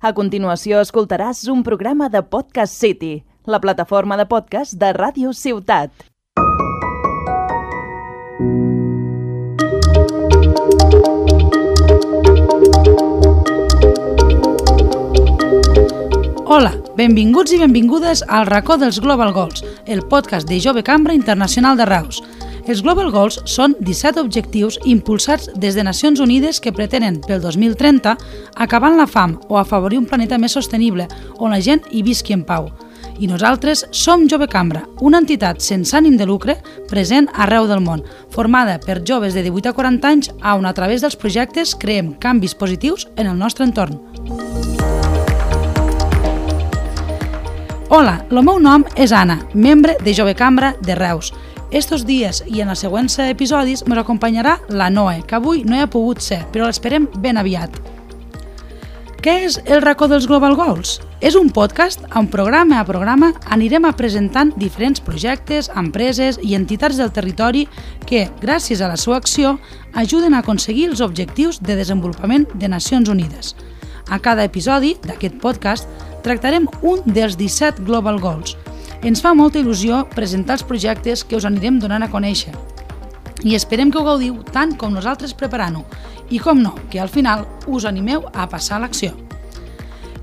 A continuació escoltaràs un programa de Podcast City, la plataforma de podcast de Ràdio Ciutat. Hola, benvinguts i benvingudes al racó dels Global Goals, el podcast de Jove Cambra Internacional de Reus. Els Global Goals són 17 objectius impulsats des de Nacions Unides que pretenen, pel 2030, acabar la fam o afavorir un planeta més sostenible on la gent hi visqui en pau. I nosaltres som Jove Cambra, una entitat sense ànim de lucre present arreu del món, formada per joves de 18 a 40 anys on a través dels projectes creem canvis positius en el nostre entorn. Hola, el meu nom és Anna, membre de Jove Cambra de Reus. Estos dies i en els següents episodis ens acompanyarà la Noe, que avui no hi ha pogut ser, però l'esperem ben aviat. Què és el racó dels Global Goals? És un podcast on programa a programa anirem a presentant diferents projectes, empreses i entitats del territori que, gràcies a la seva acció, ajuden a aconseguir els objectius de desenvolupament de Nacions Unides. A cada episodi d'aquest podcast tractarem un dels 17 Global Goals. Ens fa molta il·lusió presentar els projectes que us anirem donant a conèixer i esperem que ho gaudiu tant com nosaltres preparant-ho i, com no, que al final us animeu a passar a l'acció.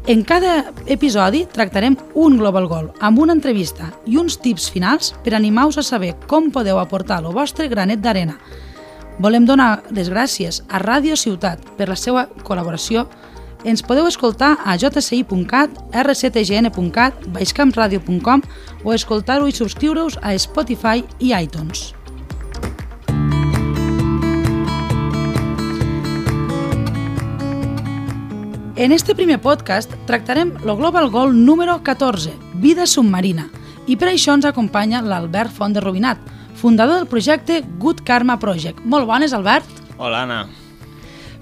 En cada episodi tractarem un Global Goal amb una entrevista i uns tips finals per animar-vos a saber com podeu aportar el vostre granet d'arena. Volem donar les gràcies a Ràdio Ciutat per la seva col·laboració ens podeu escoltar a jci.cat, rctgn.cat, baixcampradio.com o escoltar-ho i subscriure-us a Spotify i iTunes. En este primer podcast tractarem el Global Goal número 14, Vida submarina, i per això ens acompanya l'Albert Font de Rubinat, fundador del projecte Good Karma Project. Molt bones, Albert. Hola, Anna.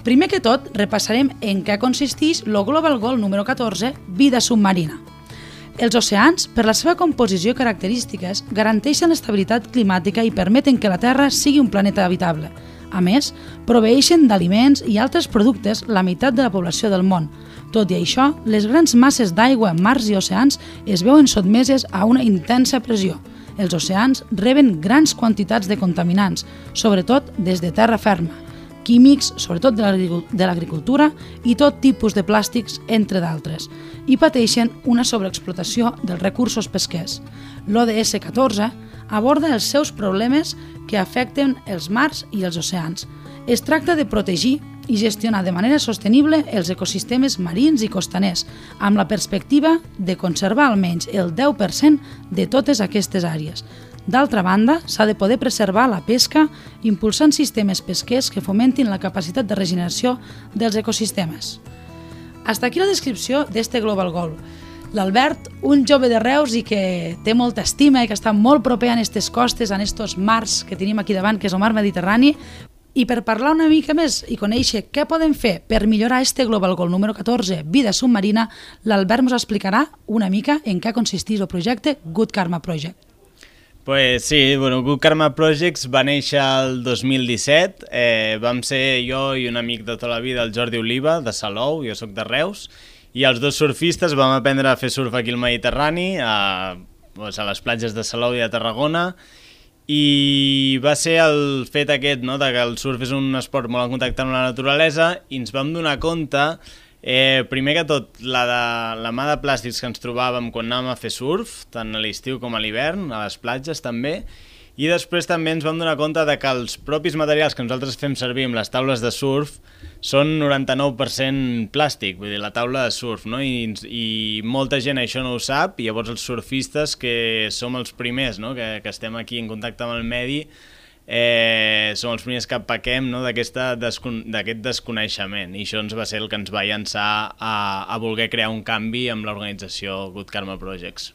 Primer que tot, repassarem en què consisteix el Global Goal número 14, vida submarina. Els oceans, per la seva composició i característiques, garanteixen l'estabilitat climàtica i permeten que la Terra sigui un planeta habitable. A més, proveeixen d'aliments i altres productes la meitat de la població del món. Tot i això, les grans masses d'aigua, mars i oceans es veuen sotmeses a una intensa pressió. Els oceans reben grans quantitats de contaminants, sobretot des de terra ferma, químics, sobretot de l'agricultura, i tot tipus de plàstics, entre d'altres, i pateixen una sobreexplotació dels recursos pesquers. L'ODS 14 aborda els seus problemes que afecten els mars i els oceans. Es tracta de protegir i gestionar de manera sostenible els ecosistemes marins i costaners, amb la perspectiva de conservar almenys el 10% de totes aquestes àrees, D'altra banda, s'ha de poder preservar la pesca impulsant sistemes pesquers que fomentin la capacitat de regeneració dels ecosistemes. Hasta aquí la descripció d'este Global Goal. L'Albert, un jove de Reus i que té molta estima i que està molt proper en aquestes costes, en estos mars que tenim aquí davant, que és el mar Mediterrani, i per parlar una mica més i conèixer què podem fer per millorar este Global Goal número 14, vida submarina, l'Albert ens explicarà una mica en què consisteix el projecte Good Karma Project. Pues sí, bueno, Good Karma Projects va néixer el 2017, eh, vam ser jo i un amic de tota la vida, el Jordi Oliva, de Salou, jo sóc de Reus, i els dos surfistes vam aprendre a fer surf aquí al Mediterrani, a, doncs a les platges de Salou i de Tarragona, i va ser el fet aquest, no?, de que el surf és un esport molt en contacte amb la naturalesa, i ens vam donar compte Eh, primer que tot, la, de, la mà de plàstics que ens trobàvem quan anàvem a fer surf, tant a l'estiu com a l'hivern, a les platges també, i després també ens vam donar compte de que els propis materials que nosaltres fem servir amb les taules de surf són 99% plàstic, vull dir, la taula de surf, no? I, i molta gent això no ho sap, i llavors els surfistes, que som els primers, no? que, que estem aquí en contacte amb el medi, eh, som els primers que paquem no, d'aquest descon desconeixement i això ens va ser el que ens va llançar a, a voler crear un canvi amb l'organització Good Karma Projects.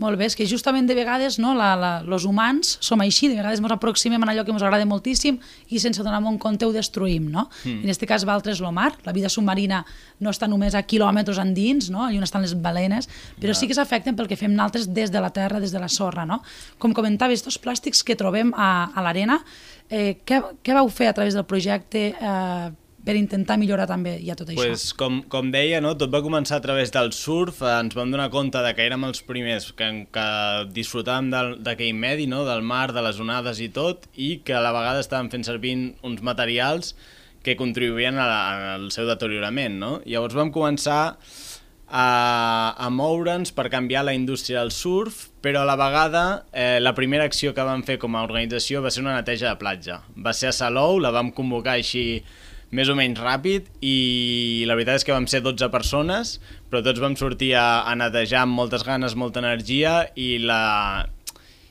Molt bé, és que justament de vegades no, la, la, los humans som així, de vegades ens aproximem a allò que ens agrada moltíssim i sense donar un compte ho destruïm. No? Mm. En aquest cas, Valtres lo mar, la vida submarina no està només a quilòmetres endins, no? allà on estan les balenes, però sí que s'afecten pel que fem nosaltres des de la terra, des de la sorra. No? Com comentaves, aquests plàstics que trobem a, a l'arena, eh, què, què vau fer a través del projecte eh, per intentar millorar també ja tot pues, això? Com, com deia, no? tot va començar a través del surf, eh, ens vam donar compte de que érem els primers que, que disfrutàvem d'aquell medi, no? del mar, de les onades i tot, i que a la vegada estàvem fent servir uns materials que contribuïen a la, al seu deteriorament. No? Llavors vam començar a, a moure'ns per canviar la indústria del surf, però a la vegada eh, la primera acció que vam fer com a organització va ser una neteja de platja. Va ser a Salou, la vam convocar així més o menys ràpid i la veritat és que vam ser 12 persones, però tots vam sortir a, a netejar amb moltes ganes, molta energia i la,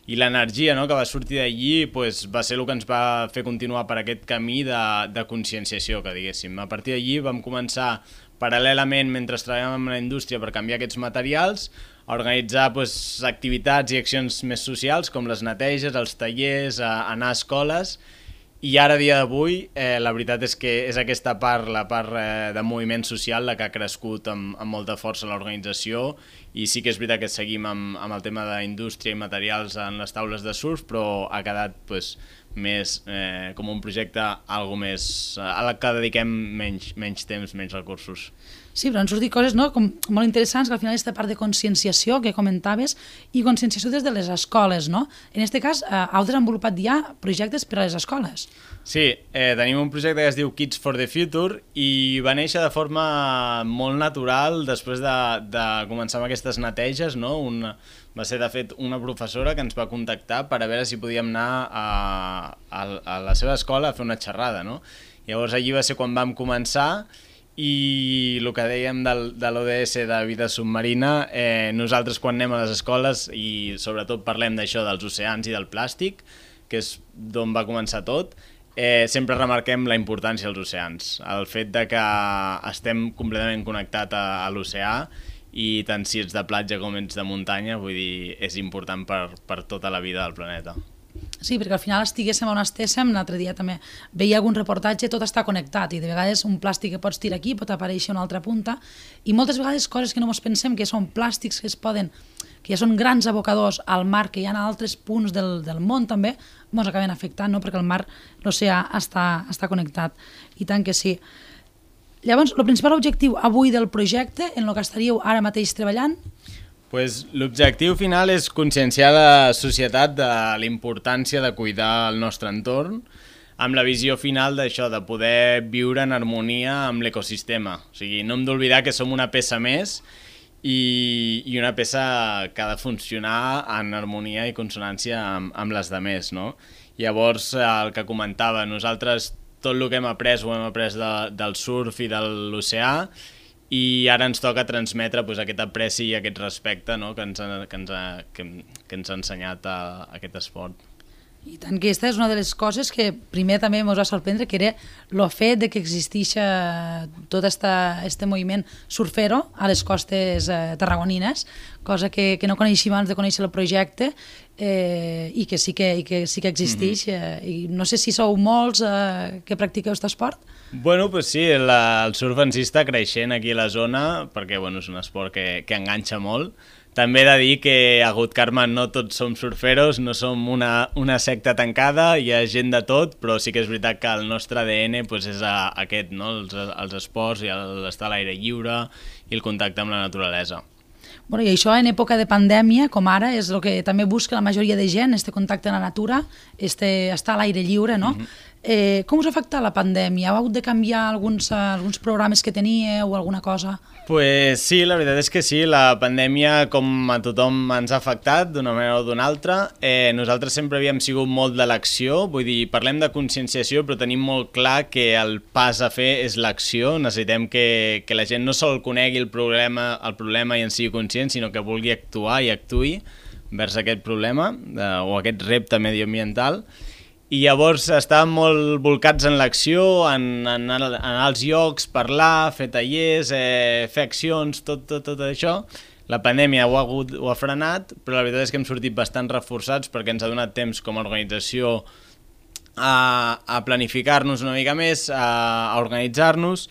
i l'energia no, que va sortir d'allí pues, va ser el que ens va fer continuar per aquest camí de, de conscienciació, que diguéssim. A partir d'allí vam començar paral·lelament, mentre treballàvem en la indústria per canviar aquests materials, a organitzar pues, activitats i accions més socials, com les neteges, els tallers, a, a anar a escoles, i ara, dia d'avui, eh, la veritat és que és aquesta part, la part eh, de moviment social, la que ha crescut amb, amb molta força l'organització i sí que és veritat que seguim amb, amb el tema d'indústria i materials en les taules de surf, però ha quedat pues, més eh, com un projecte algo més, a la que dediquem menys, menys temps, menys recursos. Sí, però han sortit coses no? Com molt interessants, que al final aquesta part de conscienciació que comentaves i conscienciació des de les escoles, no? En aquest cas, eh, heu desenvolupat ja projectes per a les escoles. Sí, eh, tenim un projecte que es diu Kids for the Future i va néixer de forma molt natural després de, de començar amb aquestes neteges, no? Un, va ser, de fet, una professora que ens va contactar per a veure si podíem anar a, a, a la seva escola a fer una xerrada, no? Llavors allí va ser quan vam començar i el que dèiem del, de l'ODS de vida submarina, eh, nosaltres quan anem a les escoles i sobretot parlem d'això dels oceans i del plàstic, que és d'on va començar tot, eh, sempre remarquem la importància dels oceans. El fet de que estem completament connectats a, a l'oceà i tant si ets de platja com ets de muntanya, vull dir, és important per, per tota la vida del planeta. Sí, perquè al final estiguéssim on estéssim, l'altre dia també veia algun reportatge, tot està connectat i de vegades un plàstic que pots tirar aquí pot aparèixer una altra punta i moltes vegades coses que no ens pensem que són plàstics que es poden que ja són grans abocadors al mar, que hi ha altres punts del, del món també, ens acaben afectant, no? perquè el mar, l'oceà està, està connectat. I tant que sí. Llavors, el principal objectiu avui del projecte, en el que estaríeu ara mateix treballant, Pues, L'objectiu final és conscienciar la societat de la importància de cuidar el nostre entorn amb la visió final d'això, de poder viure en harmonia amb l'ecosistema. O sigui, no hem d'oblidar que som una peça més i, i una peça que ha de funcionar en harmonia i consonància amb, amb les demés, no? Llavors, el que comentava, nosaltres tot el que hem après ho hem après de, del surf i de l'oceà i ara ens toca transmetre pues, aquest apreci i aquest respecte no? que, ens ha, que, ens ha, que, que ens ha ensenyat a, a aquest esport. I tant que aquesta és una de les coses que primer també ens va sorprendre, que era el fet de que existeix tot este moviment surfero a les costes eh, tarragonines, cosa que, que no coneixíem abans de conèixer el projecte eh, i que sí que, i que, sí que existeix. Mm -hmm. eh, I no sé si sou molts eh, que practiqueu aquest esport. Bueno, pues sí, la, el surf en si està creixent aquí a la zona perquè bueno, és un esport que, que enganxa molt. També he de dir que a Gut Carme no tots som surferos, no som una, una secta tancada, hi ha gent de tot, però sí que és veritat que el nostre ADN pues, és a, aquest, no? els, els esports i l'estar a l'aire lliure i el contacte amb la naturalesa. Bueno, I això en època de pandèmia, com ara, és el que també busca la majoria de gent, este contacte amb la natura, este, estar a l'aire lliure, no? Mm -hmm Eh, com us ha afectat la pandèmia? Hagut de canviar alguns, uh, alguns programes que teníeu o alguna cosa? Pues sí, la veritat és que sí, la pandèmia com a tothom ens ha afectat d'una manera o d'una altra. Eh, nosaltres sempre havíem sigut molt de l'acció, vull dir, parlem de conscienciació però tenim molt clar que el pas a fer és l'acció, necessitem que, que la gent no sol conegui el problema, el problema i en sigui conscient, sinó que vulgui actuar i actui vers aquest problema eh, o aquest repte medioambiental i llavors estàvem molt volcats en l'acció, en, en, en als llocs, parlar, fer tallers, eh, fer accions, tot, tot, tot això. La pandèmia ho ha, hagut, ho ha frenat, però la veritat és que hem sortit bastant reforçats perquè ens ha donat temps com a organització a, a planificar-nos una mica més, a, a organitzar-nos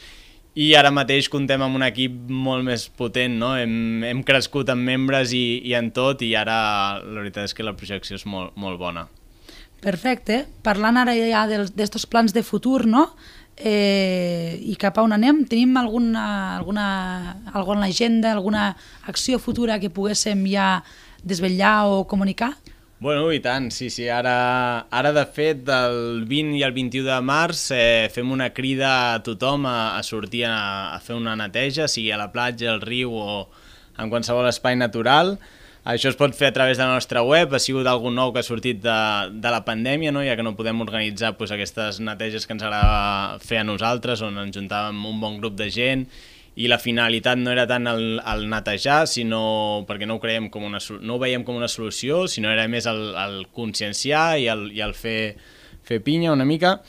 i ara mateix contem amb un equip molt més potent, no? Hem, hem crescut en membres i, i en tot i ara la veritat és que la projecció és molt, molt bona. Perfecte. Parlant ara ja d'aquests plans de futur, no? eh, i cap a on anem? Tenim alguna, alguna, alguna agenda, alguna acció futura que poguéssim ja desvetllar o comunicar? Bueno, i tant, sí, sí. Ara, ara de fet, del 20 i el 21 de març eh, fem una crida a tothom a, a sortir a, a fer una neteja, sigui a la platja, al riu o en qualsevol espai natural. Això es pot fer a través de la nostra web, ha sigut algun nou que ha sortit de, de la pandèmia, no? ja que no podem organitzar pues, aquestes neteges que ens agrada fer a nosaltres, on ens juntàvem un bon grup de gent i la finalitat no era tant el, el netejar, sinó perquè no ho, creiem com una, no ho veiem com una solució, sinó era més el, el conscienciar i el, i el fer, fer pinya una mica.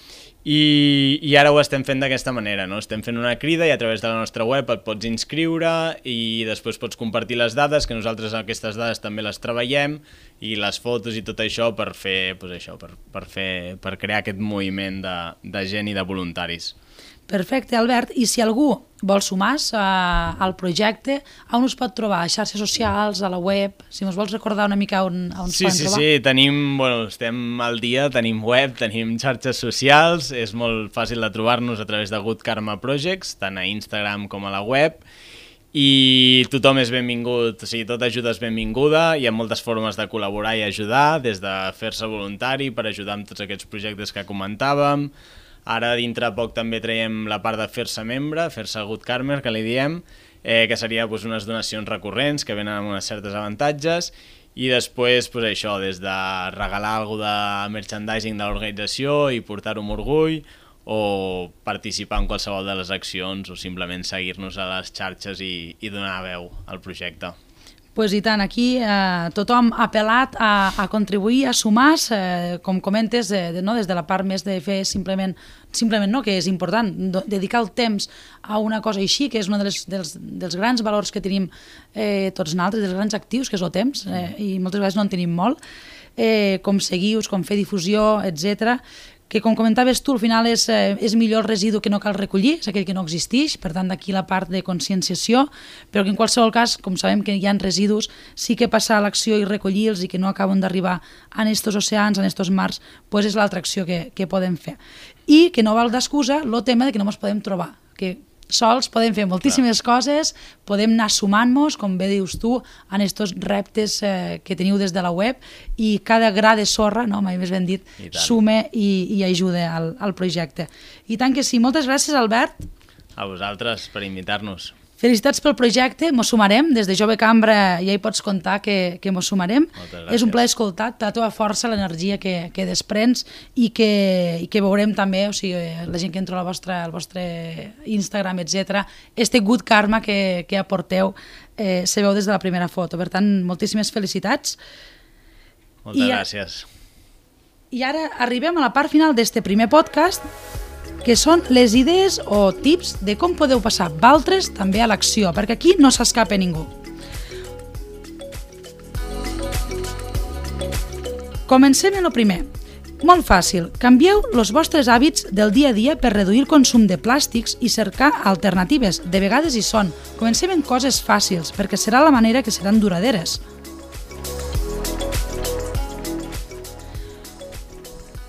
I, i ara ho estem fent d'aquesta manera, no? estem fent una crida i a través de la nostra web et pots inscriure i després pots compartir les dades, que nosaltres aquestes dades també les treballem i les fotos i tot això per fer, pues això, per, per, fer, per crear aquest moviment de, de gent i de voluntaris. Perfecte, Albert. I si algú vol sumar-se al projecte, on us pot trobar? A xarxes socials, a la web? Si ens vols recordar una mica on, on sí, sí, trobar? Sí, sí, tenim, bueno, estem al dia, tenim web, tenim xarxes socials, és molt fàcil de trobar-nos a través de Good Karma Projects, tant a Instagram com a la web, i tothom és benvingut, o sigui, tota ajuda és benvinguda, hi ha moltes formes de col·laborar i ajudar, des de fer-se voluntari per ajudar amb tots aquests projectes que comentàvem, Ara dintre poc també traiem la part de fer-se membre, fer-se Good Karmer, que li diem, eh, que seria pues, unes donacions recurrents que venen amb uns certes avantatges. I després pues, això, des de regalar alguna de merchandising de l'organització i portar-ho amb orgull o participar en qualsevol de les accions o simplement seguir-nos a les xarxes i, i donar veu al projecte pues i tant, aquí eh, tothom ha apel·lat a, a contribuir, a sumar eh, com comentes, eh, no, des de la part més de fer simplement, simplement no, que és important, do, dedicar el temps a una cosa així, que és un dels, dels, dels grans valors que tenim eh, tots nosaltres, dels grans actius, que és el temps, eh, i moltes vegades no en tenim molt, eh, com seguir com fer difusió, etc que com comentaves tu, al final és, eh, és millor el residu que no cal recollir, és aquell que no existeix, per tant d'aquí la part de conscienciació, però que en qualsevol cas, com sabem que hi ha residus, sí que passar a l'acció i recollir-los i que no acaben d'arribar en estos oceans, en estos mars, pues és l'altra acció que, que podem fer. I que no val d'excusa el tema de que no ens podem trobar, que sols podem fer moltíssimes Clar. coses, podem anar sumant-nos, com bé dius tu, en aquests reptes eh, que teniu des de la web i cada gra de sorra, no, mai més ben dit, sume i, i ajuda al, al projecte. I tant que sí. Moltes gràcies, Albert. A vosaltres per invitar-nos. Felicitats pel projecte, mos sumarem, des de Jove Cambra ja hi pots comptar que, que mos sumarem. És un plaer escoltar la teva força, l'energia que, que desprens i que, i que veurem també, o sigui, la gent que entra al vostre, al vostre Instagram, etc. este good karma que, que aporteu eh, se veu des de la primera foto. Per tant, moltíssimes felicitats. Moltes I, gràcies. I ara arribem a la part final d'este primer podcast que són les idees o tips de com podeu passar valtres també a l'acció, perquè aquí no s'escapa ningú. Comencem amb el primer. Molt fàcil, canvieu els vostres hàbits del dia a dia per reduir el consum de plàstics i cercar alternatives. De vegades hi són. Comencem amb coses fàcils, perquè serà la manera que seran duraderes.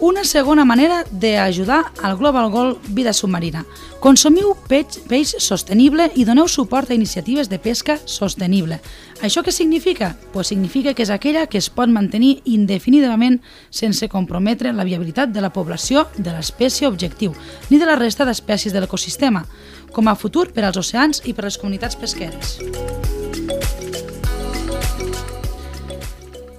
Una segona manera d'ajudar al Global Goal Vida Submarina. Consumiu peix, peix sostenible i doneu suport a iniciatives de pesca sostenible. Això què significa? Pues significa que és aquella que es pot mantenir indefinidament sense comprometre la viabilitat de la població de l'espècie objectiu, ni de la resta d'espècies de l'ecosistema, com a futur per als oceans i per les comunitats pesqueres.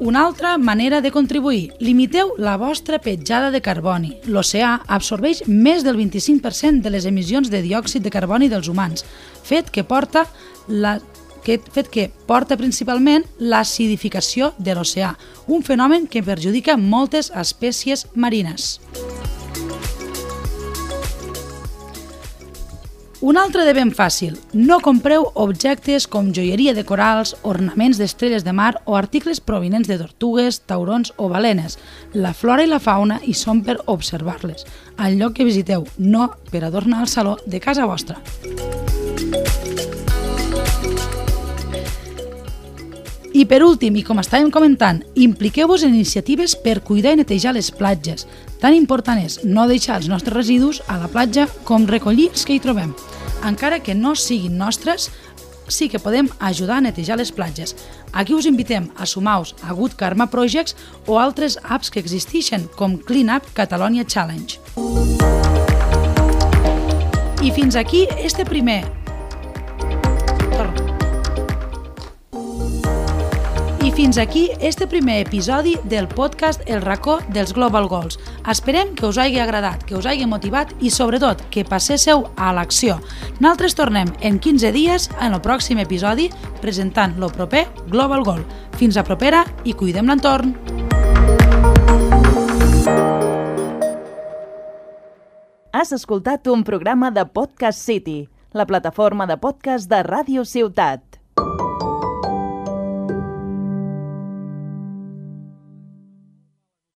Una altra manera de contribuir. Limiteu la vostra petjada de carboni. L'oceà absorbeix més del 25% de les emissions de diòxid de carboni dels humans, fet que porta la que, fet que porta principalment l'acidificació de l'oceà, un fenomen que perjudica moltes espècies marines. Un altre de ben fàcil. No compreu objectes com joieria de corals, ornaments d'estrelles de mar o articles provinents de tortugues, taurons o balenes. La flora i la fauna hi són per observar-les. Al lloc que visiteu, no per adornar el saló de casa vostra. I per últim, i com estàvem comentant, impliqueu-vos en iniciatives per cuidar i netejar les platges. Tan important és no deixar els nostres residus a la platja com recollir els que hi trobem. Encara que no siguin nostres, sí que podem ajudar a netejar les platges. Aquí us invitem a sumar-vos a Good Karma Projects o altres apps que existeixen, com Clean Up Catalonia Challenge. I fins aquí este primer fins aquí este primer episodi del podcast El racó dels Global Goals. Esperem que us hagi agradat, que us hagi motivat i sobretot que passéssiu a l'acció. Nosaltres tornem en 15 dies en el pròxim episodi presentant lo proper Global Goal. Fins a propera i cuidem l'entorn! Has escoltat un programa de Podcast City, la plataforma de podcast de Ràdio Ciutat.